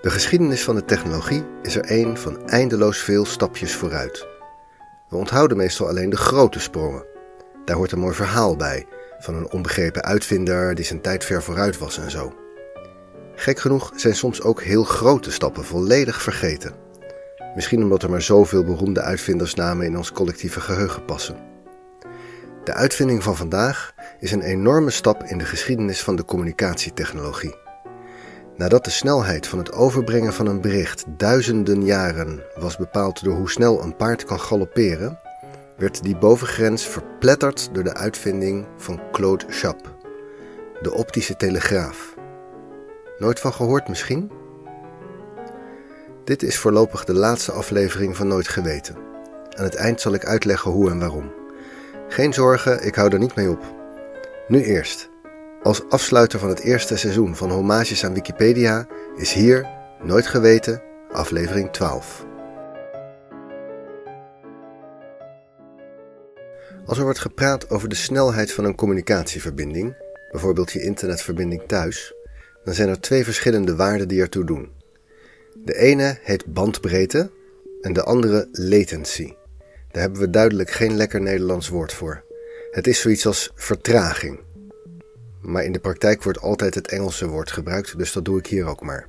De geschiedenis van de technologie is er een van eindeloos veel stapjes vooruit. We onthouden meestal alleen de grote sprongen. Daar hoort een mooi verhaal bij, van een onbegrepen uitvinder die zijn tijd ver vooruit was en zo. Gek genoeg zijn soms ook heel grote stappen volledig vergeten. Misschien omdat er maar zoveel beroemde uitvindersnamen in ons collectieve geheugen passen. De uitvinding van vandaag is een enorme stap in de geschiedenis van de communicatietechnologie. Nadat de snelheid van het overbrengen van een bericht duizenden jaren was bepaald door hoe snel een paard kan galopperen, werd die bovengrens verpletterd door de uitvinding van Claude Chappe, de optische telegraaf. Nooit van gehoord misschien? Dit is voorlopig de laatste aflevering van Nooit Geweten. Aan het eind zal ik uitleggen hoe en waarom. Geen zorgen, ik hou er niet mee op. Nu eerst. Als afsluiter van het eerste seizoen van Homages aan Wikipedia is hier Nooit Geweten, aflevering 12. Als er wordt gepraat over de snelheid van een communicatieverbinding, bijvoorbeeld je internetverbinding thuis, dan zijn er twee verschillende waarden die ertoe doen. De ene heet bandbreedte en de andere latency. Daar hebben we duidelijk geen lekker Nederlands woord voor. Het is zoiets als vertraging. Maar in de praktijk wordt altijd het Engelse woord gebruikt, dus dat doe ik hier ook maar.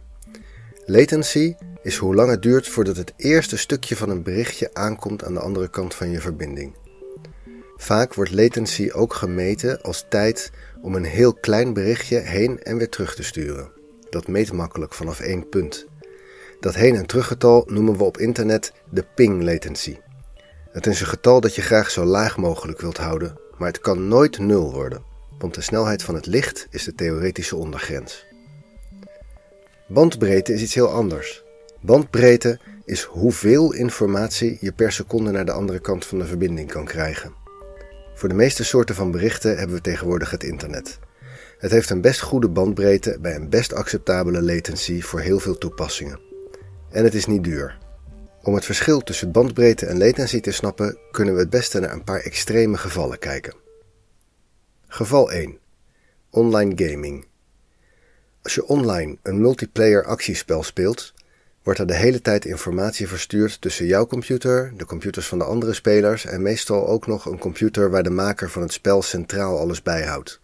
Latency is hoe lang het duurt voordat het eerste stukje van een berichtje aankomt aan de andere kant van je verbinding. Vaak wordt latency ook gemeten als tijd om een heel klein berichtje heen en weer terug te sturen. Dat meet makkelijk vanaf één punt. Dat heen- en teruggetal noemen we op internet de ping latency. Het is een getal dat je graag zo laag mogelijk wilt houden, maar het kan nooit nul worden, want de snelheid van het licht is de theoretische ondergrens. Bandbreedte is iets heel anders. Bandbreedte is hoeveel informatie je per seconde naar de andere kant van de verbinding kan krijgen. Voor de meeste soorten van berichten hebben we tegenwoordig het internet. Het heeft een best goede bandbreedte bij een best acceptabele latency voor heel veel toepassingen. En het is niet duur. Om het verschil tussen bandbreedte en latency te snappen, kunnen we het beste naar een paar extreme gevallen kijken. Geval 1. Online gaming. Als je online een multiplayer actiespel speelt, wordt er de hele tijd informatie verstuurd tussen jouw computer, de computers van de andere spelers en meestal ook nog een computer waar de maker van het spel centraal alles bijhoudt.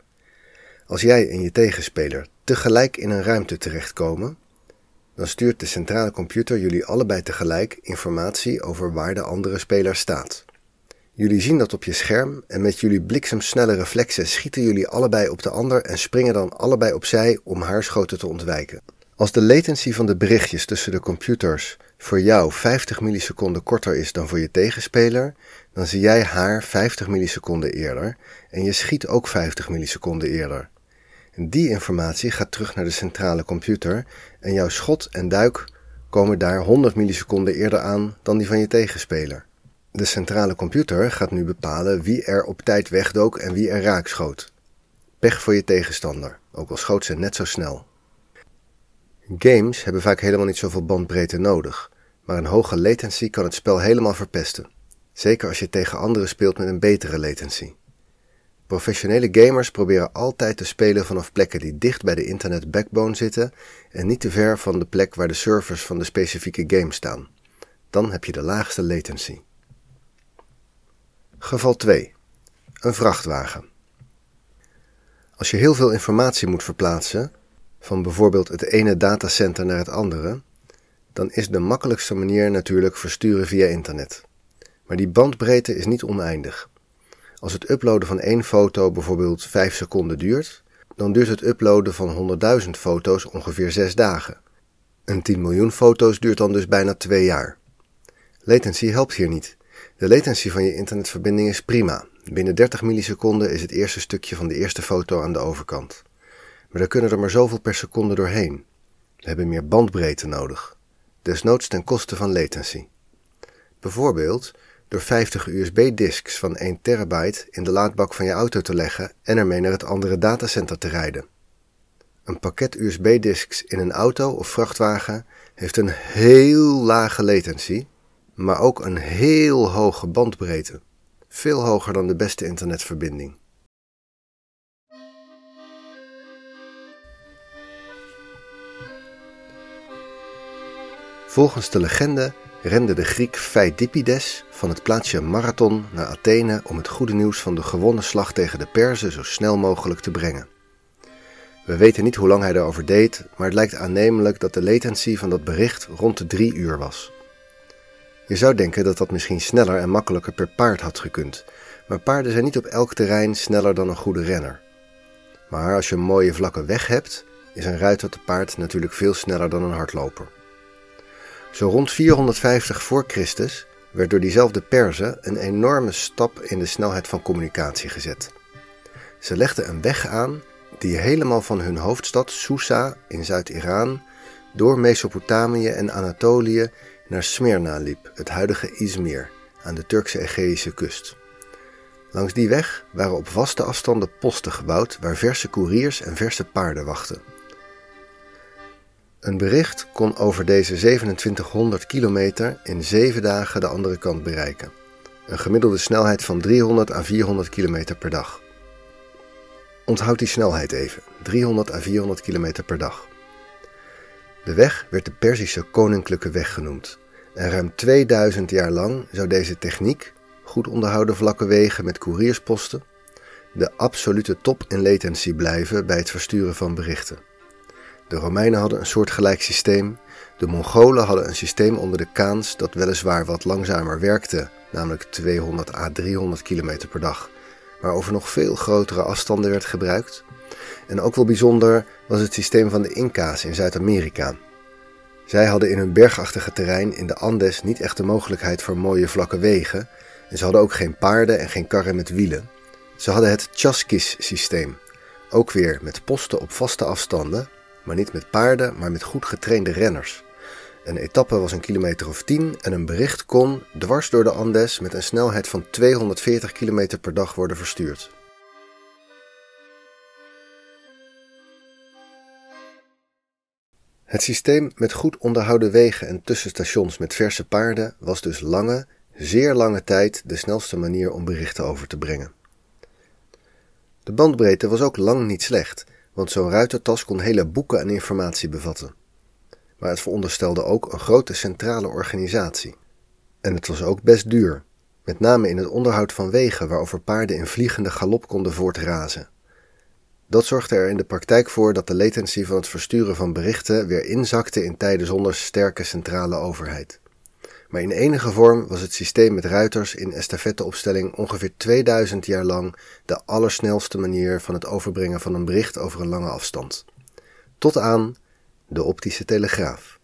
Als jij en je tegenspeler tegelijk in een ruimte terechtkomen, dan stuurt de centrale computer jullie allebei tegelijk informatie over waar de andere speler staat. Jullie zien dat op je scherm en met jullie bliksemsnelle reflexen schieten jullie allebei op de ander en springen dan allebei opzij om haarschoten te ontwijken. Als de latency van de berichtjes tussen de computers voor jou 50 milliseconden korter is dan voor je tegenspeler, dan zie jij haar 50 milliseconden eerder en je schiet ook 50 milliseconden eerder. En die informatie gaat terug naar de centrale computer en jouw schot en duik komen daar 100 milliseconden eerder aan dan die van je tegenspeler. De centrale computer gaat nu bepalen wie er op tijd wegdook en wie er raak schoot. Pech voor je tegenstander, ook al schoot ze net zo snel. Games hebben vaak helemaal niet zoveel bandbreedte nodig, maar een hoge latency kan het spel helemaal verpesten. Zeker als je tegen anderen speelt met een betere latency. Professionele gamers proberen altijd te spelen vanaf plekken die dicht bij de internet backbone zitten en niet te ver van de plek waar de servers van de specifieke game staan. Dan heb je de laagste latency. Geval 2. Een vrachtwagen. Als je heel veel informatie moet verplaatsen, van bijvoorbeeld het ene datacenter naar het andere, dan is de makkelijkste manier natuurlijk versturen via internet. Maar die bandbreedte is niet oneindig. Als het uploaden van één foto bijvoorbeeld 5 seconden duurt, dan duurt het uploaden van 100.000 foto's ongeveer 6 dagen. Een 10 miljoen foto's duurt dan dus bijna 2 jaar. Latency helpt hier niet. De latency van je internetverbinding is prima. Binnen 30 milliseconden is het eerste stukje van de eerste foto aan de overkant. Maar er kunnen er maar zoveel per seconde doorheen. We hebben meer bandbreedte nodig. Desnoods ten koste van latency. Bijvoorbeeld door 50 USB-disks van 1 terabyte in de laadbak van je auto te leggen en ermee naar het andere datacenter te rijden. Een pakket USB-disks in een auto of vrachtwagen heeft een heel lage latency, maar ook een heel hoge bandbreedte, veel hoger dan de beste internetverbinding. Volgens de legende rende de Griek Pheidippides van het plaatsje Marathon naar Athene om het goede nieuws van de gewonnen slag tegen de Perzen zo snel mogelijk te brengen. We weten niet hoe lang hij daarover deed, maar het lijkt aannemelijk dat de latency van dat bericht rond de drie uur was. Je zou denken dat dat misschien sneller en makkelijker per paard had gekund, maar paarden zijn niet op elk terrein sneller dan een goede renner. Maar als je een mooie vlakke weg hebt, is een ruiter te paard natuurlijk veel sneller dan een hardloper. Zo rond 450 voor Christus werd door diezelfde Perzen een enorme stap in de snelheid van communicatie gezet. Ze legden een weg aan die helemaal van hun hoofdstad Susa in Zuid-Iran door Mesopotamië en Anatolië naar Smyrna liep, het huidige Izmir, aan de Turkse Egeïsche kust. Langs die weg waren op vaste afstanden posten gebouwd waar verse koeriers en verse paarden wachten. Een bericht kon over deze 2700 kilometer in zeven dagen de andere kant bereiken. Een gemiddelde snelheid van 300 à 400 kilometer per dag. Onthoud die snelheid even: 300 à 400 kilometer per dag. De weg werd de Perzische Koninklijke Weg genoemd. En ruim 2000 jaar lang zou deze techniek, goed onderhouden vlakke wegen met koeriersposten, de absolute top in latency blijven bij het versturen van berichten. De Romeinen hadden een soortgelijk systeem. De Mongolen hadden een systeem onder de Kaans dat weliswaar wat langzamer werkte, namelijk 200 à 300 km per dag, maar over nog veel grotere afstanden werd gebruikt. En ook wel bijzonder was het systeem van de Inca's in Zuid-Amerika. Zij hadden in hun bergachtige terrein in de Andes niet echt de mogelijkheid voor mooie vlakke wegen en ze hadden ook geen paarden en geen karren met wielen. Ze hadden het Chasquis-systeem, ook weer met posten op vaste afstanden maar niet met paarden, maar met goed getrainde renners. Een etappe was een kilometer of 10 en een bericht kon dwars door de Andes met een snelheid van 240 km per dag worden verstuurd. Het systeem met goed onderhouden wegen en tussenstations met verse paarden was dus lange, zeer lange tijd de snelste manier om berichten over te brengen. De bandbreedte was ook lang niet slecht want zo'n ruitertas kon hele boeken en informatie bevatten. Maar het veronderstelde ook een grote centrale organisatie. En het was ook best duur, met name in het onderhoud van wegen waarover paarden in vliegende galop konden voortrazen. Dat zorgde er in de praktijk voor dat de latency van het versturen van berichten weer inzakte in tijden zonder sterke centrale overheid maar in enige vorm was het systeem met ruiters in estafetteopstelling ongeveer 2000 jaar lang de allersnelste manier van het overbrengen van een bericht over een lange afstand. Tot aan de optische telegraaf.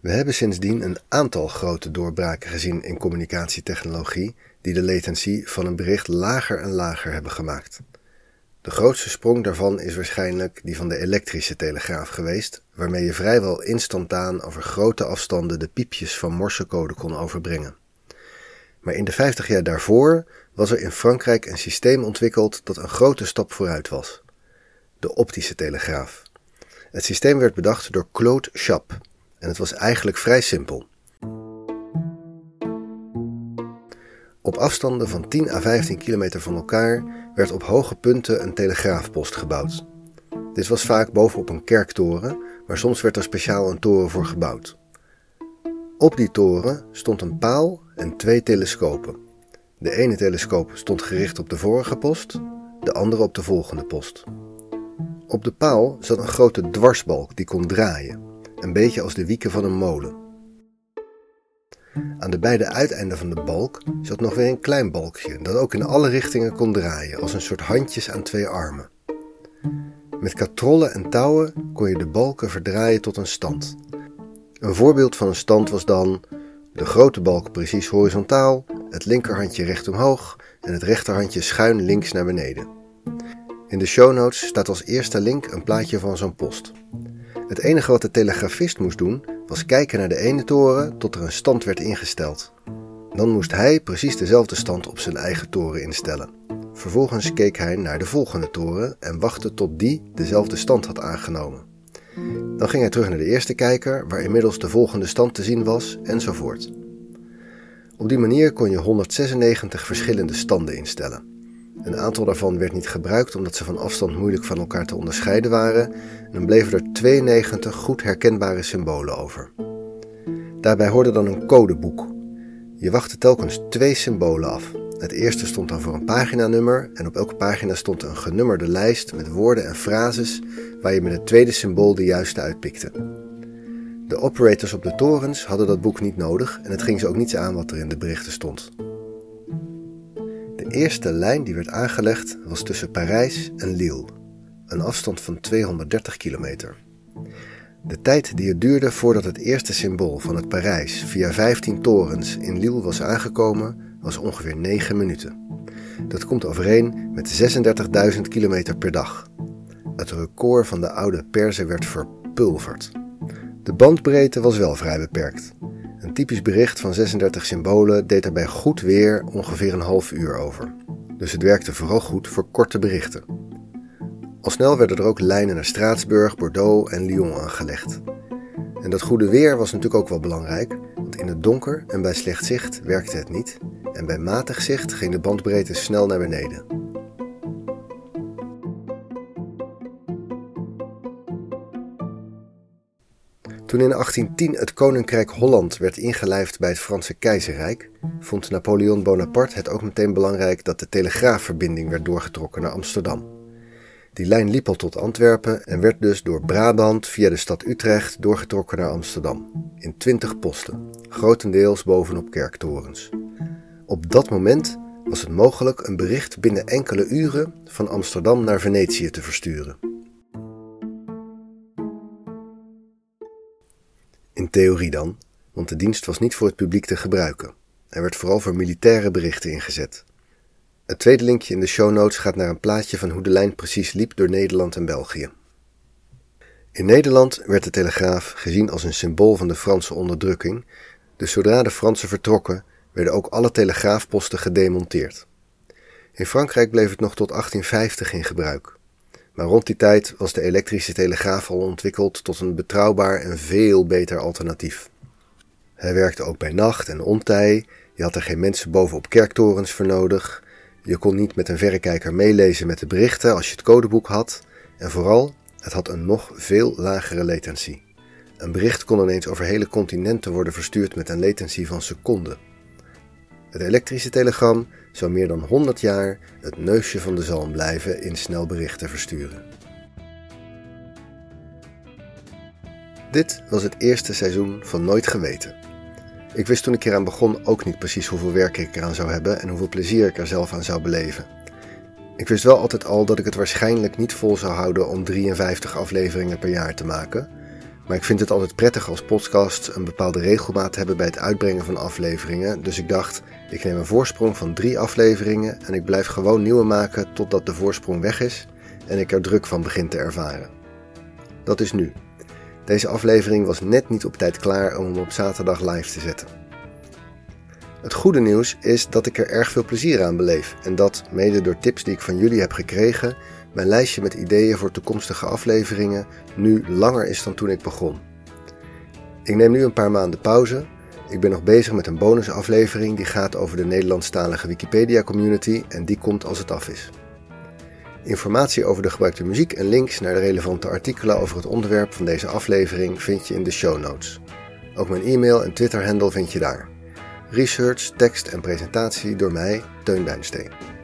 We hebben sindsdien een aantal grote doorbraken gezien in communicatietechnologie die de latency van een bericht lager en lager hebben gemaakt. De grootste sprong daarvan is waarschijnlijk die van de elektrische telegraaf geweest, waarmee je vrijwel instantaan over grote afstanden de piepjes van morsecode kon overbrengen. Maar in de 50 jaar daarvoor was er in Frankrijk een systeem ontwikkeld dat een grote stap vooruit was: de optische telegraaf. Het systeem werd bedacht door Claude Chappe en het was eigenlijk vrij simpel. Op afstanden van 10 à 15 kilometer van elkaar werd op hoge punten een telegraafpost gebouwd. Dit was vaak bovenop een kerktoren, maar soms werd er speciaal een toren voor gebouwd. Op die toren stond een paal en twee telescopen. De ene telescoop stond gericht op de vorige post, de andere op de volgende post. Op de paal zat een grote dwarsbalk die kon draaien, een beetje als de wieken van een molen. Aan de beide uiteinden van de balk zat nog weer een klein balkje dat ook in alle richtingen kon draaien, als een soort handjes aan twee armen. Met katrollen en touwen kon je de balken verdraaien tot een stand. Een voorbeeld van een stand was dan de grote balk precies horizontaal, het linkerhandje recht omhoog en het rechterhandje schuin links naar beneden. In de show notes staat als eerste link een plaatje van zo'n post. Het enige wat de telegrafist moest doen was kijken naar de ene toren tot er een stand werd ingesteld. Dan moest hij precies dezelfde stand op zijn eigen toren instellen. Vervolgens keek hij naar de volgende toren en wachtte tot die dezelfde stand had aangenomen. Dan ging hij terug naar de eerste kijker, waar inmiddels de volgende stand te zien was, enzovoort. Op die manier kon je 196 verschillende standen instellen. Een aantal daarvan werd niet gebruikt omdat ze van afstand moeilijk van elkaar te onderscheiden waren en bleven er 92 goed herkenbare symbolen over. Daarbij hoorde dan een codeboek. Je wachtte telkens twee symbolen af. Het eerste stond dan voor een paginanummer en op elke pagina stond een genummerde lijst met woorden en frases waar je met het tweede symbool de juiste uitpikte. De operators op de torens hadden dat boek niet nodig en het ging ze ook niets aan wat er in de berichten stond. De eerste lijn die werd aangelegd was tussen Parijs en Lille, een afstand van 230 kilometer. De tijd die het duurde voordat het eerste symbool van het Parijs via 15 torens in Lille was aangekomen, was ongeveer 9 minuten. Dat komt overeen met 36.000 kilometer per dag. Het record van de oude Perzen werd verpulverd. De bandbreedte was wel vrij beperkt. Typisch bericht van 36 symbolen deed er bij goed weer ongeveer een half uur over. Dus het werkte vooral goed voor korte berichten. Al snel werden er ook lijnen naar Straatsburg, Bordeaux en Lyon aangelegd. En dat goede weer was natuurlijk ook wel belangrijk, want in het donker en bij slecht zicht werkte het niet en bij matig zicht ging de bandbreedte snel naar beneden. Toen in 1810 het Koninkrijk Holland werd ingelijfd bij het Franse Keizerrijk, vond Napoleon Bonaparte het ook meteen belangrijk dat de telegraafverbinding werd doorgetrokken naar Amsterdam. Die lijn liep al tot Antwerpen en werd dus door Brabant via de stad Utrecht doorgetrokken naar Amsterdam, in 20 posten, grotendeels bovenop kerktorens. Op dat moment was het mogelijk een bericht binnen enkele uren van Amsterdam naar Venetië te versturen. Theorie dan, want de dienst was niet voor het publiek te gebruiken. Hij werd vooral voor militaire berichten ingezet. Het tweede linkje in de show notes gaat naar een plaatje van hoe de lijn precies liep door Nederland en België. In Nederland werd de telegraaf gezien als een symbool van de Franse onderdrukking, dus zodra de Fransen vertrokken, werden ook alle telegraafposten gedemonteerd. In Frankrijk bleef het nog tot 1850 in gebruik. Maar rond die tijd was de elektrische telegraaf al ontwikkeld tot een betrouwbaar en veel beter alternatief. Hij werkte ook bij nacht en ontij, je had er geen mensen bovenop kerktorens voor nodig, je kon niet met een verrekijker meelezen met de berichten als je het codeboek had, en vooral, het had een nog veel lagere latency. Een bericht kon ineens over hele continenten worden verstuurd met een latency van seconden. Het elektrische telegram zou meer dan 100 jaar het neusje van de zalm blijven in snel berichten versturen. Dit was het eerste seizoen van Nooit Geweten. Ik wist toen ik eraan begon ook niet precies hoeveel werk ik eraan zou hebben en hoeveel plezier ik er zelf aan zou beleven. Ik wist wel altijd al dat ik het waarschijnlijk niet vol zou houden om 53 afleveringen per jaar te maken, maar ik vind het altijd prettig als podcast een bepaalde regelmaat hebben bij het uitbrengen van afleveringen. Dus ik dacht, ik neem een voorsprong van drie afleveringen en ik blijf gewoon nieuwe maken totdat de voorsprong weg is en ik er druk van begin te ervaren. Dat is nu. Deze aflevering was net niet op tijd klaar om hem op zaterdag live te zetten. Het goede nieuws is dat ik er erg veel plezier aan beleef en dat, mede door tips die ik van jullie heb gekregen, mijn lijstje met ideeën voor toekomstige afleveringen nu langer is dan toen ik begon. Ik neem nu een paar maanden pauze. Ik ben nog bezig met een bonusaflevering die gaat over de Nederlandstalige Wikipedia community en die komt als het af is. Informatie over de gebruikte muziek en links naar de relevante artikelen over het onderwerp van deze aflevering vind je in de show notes. Ook mijn e-mail en Twitter-handle vind je daar. Research, tekst en presentatie door mij, Teun Duinsteen.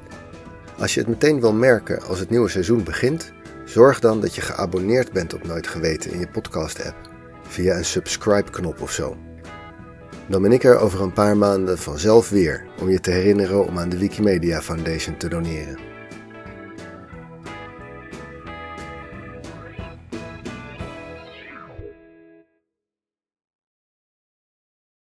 Als je het meteen wil merken als het nieuwe seizoen begint, zorg dan dat je geabonneerd bent op Nooit Geweten in je podcast-app, via een subscribe-knop of zo. Dan ben ik er over een paar maanden vanzelf weer om je te herinneren om aan de Wikimedia Foundation te doneren.